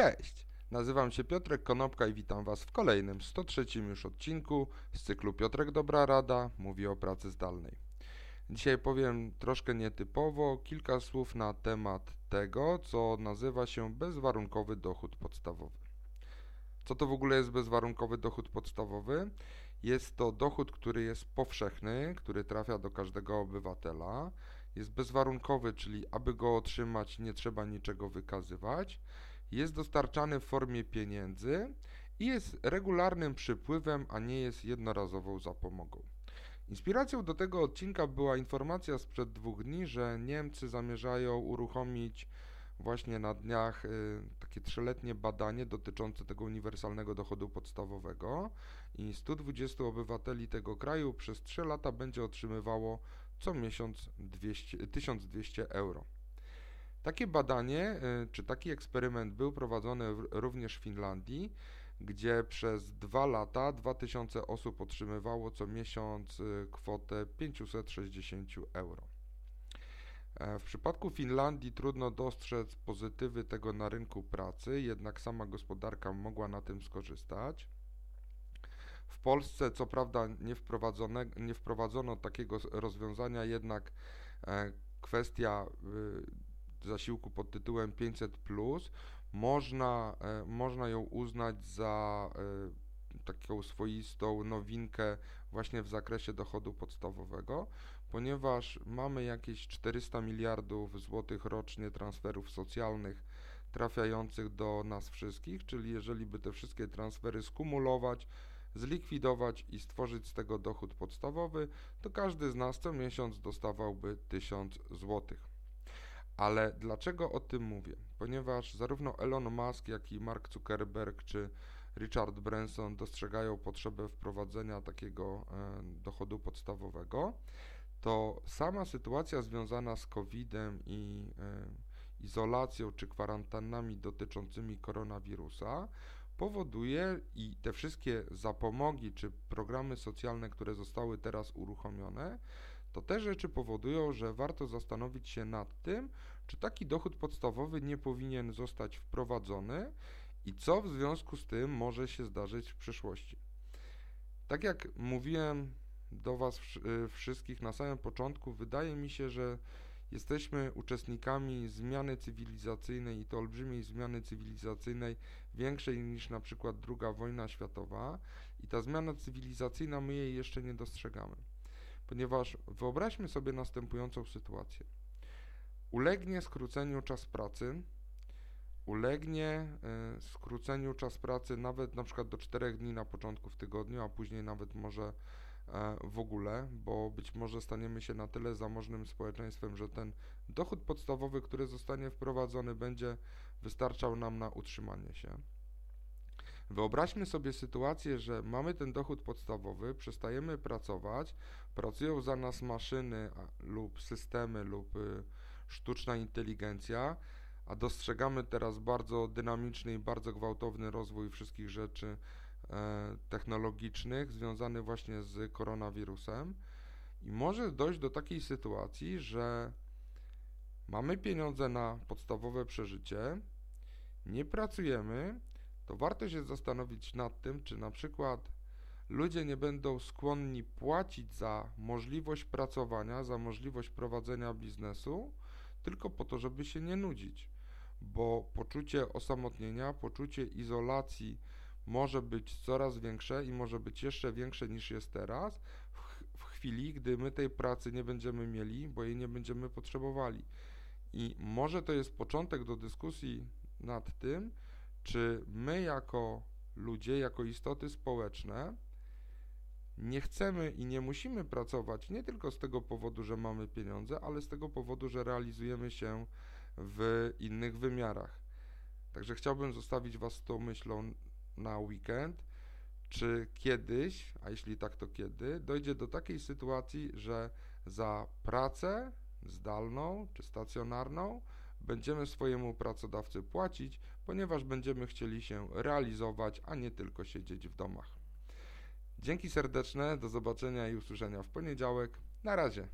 Cześć! Nazywam się Piotrek Konopka i witam Was w kolejnym, 103 już odcinku z cyklu Piotrek Dobra Rada mówi o pracy zdalnej. Dzisiaj powiem troszkę nietypowo kilka słów na temat tego, co nazywa się bezwarunkowy dochód podstawowy. Co to w ogóle jest bezwarunkowy dochód podstawowy? Jest to dochód, który jest powszechny, który trafia do każdego obywatela. Jest bezwarunkowy, czyli aby go otrzymać nie trzeba niczego wykazywać jest dostarczany w formie pieniędzy i jest regularnym przypływem, a nie jest jednorazową zapomogą. Inspiracją do tego odcinka była informacja sprzed dwóch dni, że Niemcy zamierzają uruchomić właśnie na dniach y, takie trzyletnie badanie dotyczące tego uniwersalnego dochodu podstawowego i 120 obywateli tego kraju przez 3 lata będzie otrzymywało co miesiąc 200, 1200 euro. Takie badanie, y, czy taki eksperyment był prowadzony również w Finlandii, gdzie przez dwa lata 2000 osób otrzymywało co miesiąc y, kwotę 560 euro. E, w przypadku Finlandii trudno dostrzec pozytywy tego na rynku pracy, jednak sama gospodarka mogła na tym skorzystać. W Polsce co prawda nie, nie wprowadzono takiego rozwiązania, jednak e, kwestia y, zasiłku pod tytułem 500 plus można, e, można ją uznać za e, taką swoistą nowinkę właśnie w zakresie dochodu podstawowego, ponieważ mamy jakieś 400 miliardów złotych rocznie transferów socjalnych trafiających do nas wszystkich, czyli jeżeli by te wszystkie transfery skumulować, zlikwidować i stworzyć z tego dochód podstawowy, to każdy z nas co miesiąc dostawałby 1000 złotych. Ale dlaczego o tym mówię? Ponieważ zarówno Elon Musk, jak i Mark Zuckerberg czy Richard Branson dostrzegają potrzebę wprowadzenia takiego e, dochodu podstawowego, to sama sytuacja związana z COVID-em i e, izolacją czy kwarantannami dotyczącymi koronawirusa powoduje i te wszystkie zapomogi czy programy socjalne, które zostały teraz uruchomione, to te rzeczy powodują, że warto zastanowić się nad tym, czy taki dochód podstawowy nie powinien zostać wprowadzony i co w związku z tym może się zdarzyć w przyszłości. Tak jak mówiłem do Was y, wszystkich na samym początku, wydaje mi się, że jesteśmy uczestnikami zmiany cywilizacyjnej i to olbrzymiej zmiany cywilizacyjnej, większej niż na przykład II wojna światowa i ta zmiana cywilizacyjna my jej jeszcze nie dostrzegamy. Ponieważ wyobraźmy sobie następującą sytuację. Ulegnie skróceniu czas pracy, ulegnie y, skróceniu czas pracy nawet na przykład do 4 dni na początku w tygodniu, a później nawet może y, w ogóle, bo być może staniemy się na tyle zamożnym społeczeństwem, że ten dochód podstawowy, który zostanie wprowadzony, będzie wystarczał nam na utrzymanie się. Wyobraźmy sobie sytuację, że mamy ten dochód podstawowy, przestajemy pracować, pracują za nas maszyny lub systemy lub y, sztuczna inteligencja, a dostrzegamy teraz bardzo dynamiczny i bardzo gwałtowny rozwój wszystkich rzeczy e, technologicznych związany właśnie z koronawirusem. I może dojść do takiej sytuacji, że mamy pieniądze na podstawowe przeżycie, nie pracujemy, to warto się zastanowić nad tym, czy na przykład ludzie nie będą skłonni płacić za możliwość pracowania, za możliwość prowadzenia biznesu, tylko po to, żeby się nie nudzić, bo poczucie osamotnienia, poczucie izolacji może być coraz większe i może być jeszcze większe niż jest teraz, w, chwili, gdy my tej pracy nie będziemy mieli, bo jej nie będziemy potrzebowali. I może to jest początek do dyskusji nad tym, czy my jako ludzie, jako istoty społeczne, nie chcemy i nie musimy pracować nie tylko z tego powodu, że mamy pieniądze, ale z tego powodu, że realizujemy się w innych wymiarach. Także chciałbym zostawić Was tą myślą na weekend, czy kiedyś, a jeśli tak, to kiedy, dojdzie do takiej sytuacji, że za pracę zdalną czy stacjonarną będziemy swojemu pracodawcy płacić, ponieważ będziemy chcieli się realizować, a nie tylko siedzieć w domach. Dzięki serdeczne, do zobaczenia i usłyszenia w poniedziałek. Na razie.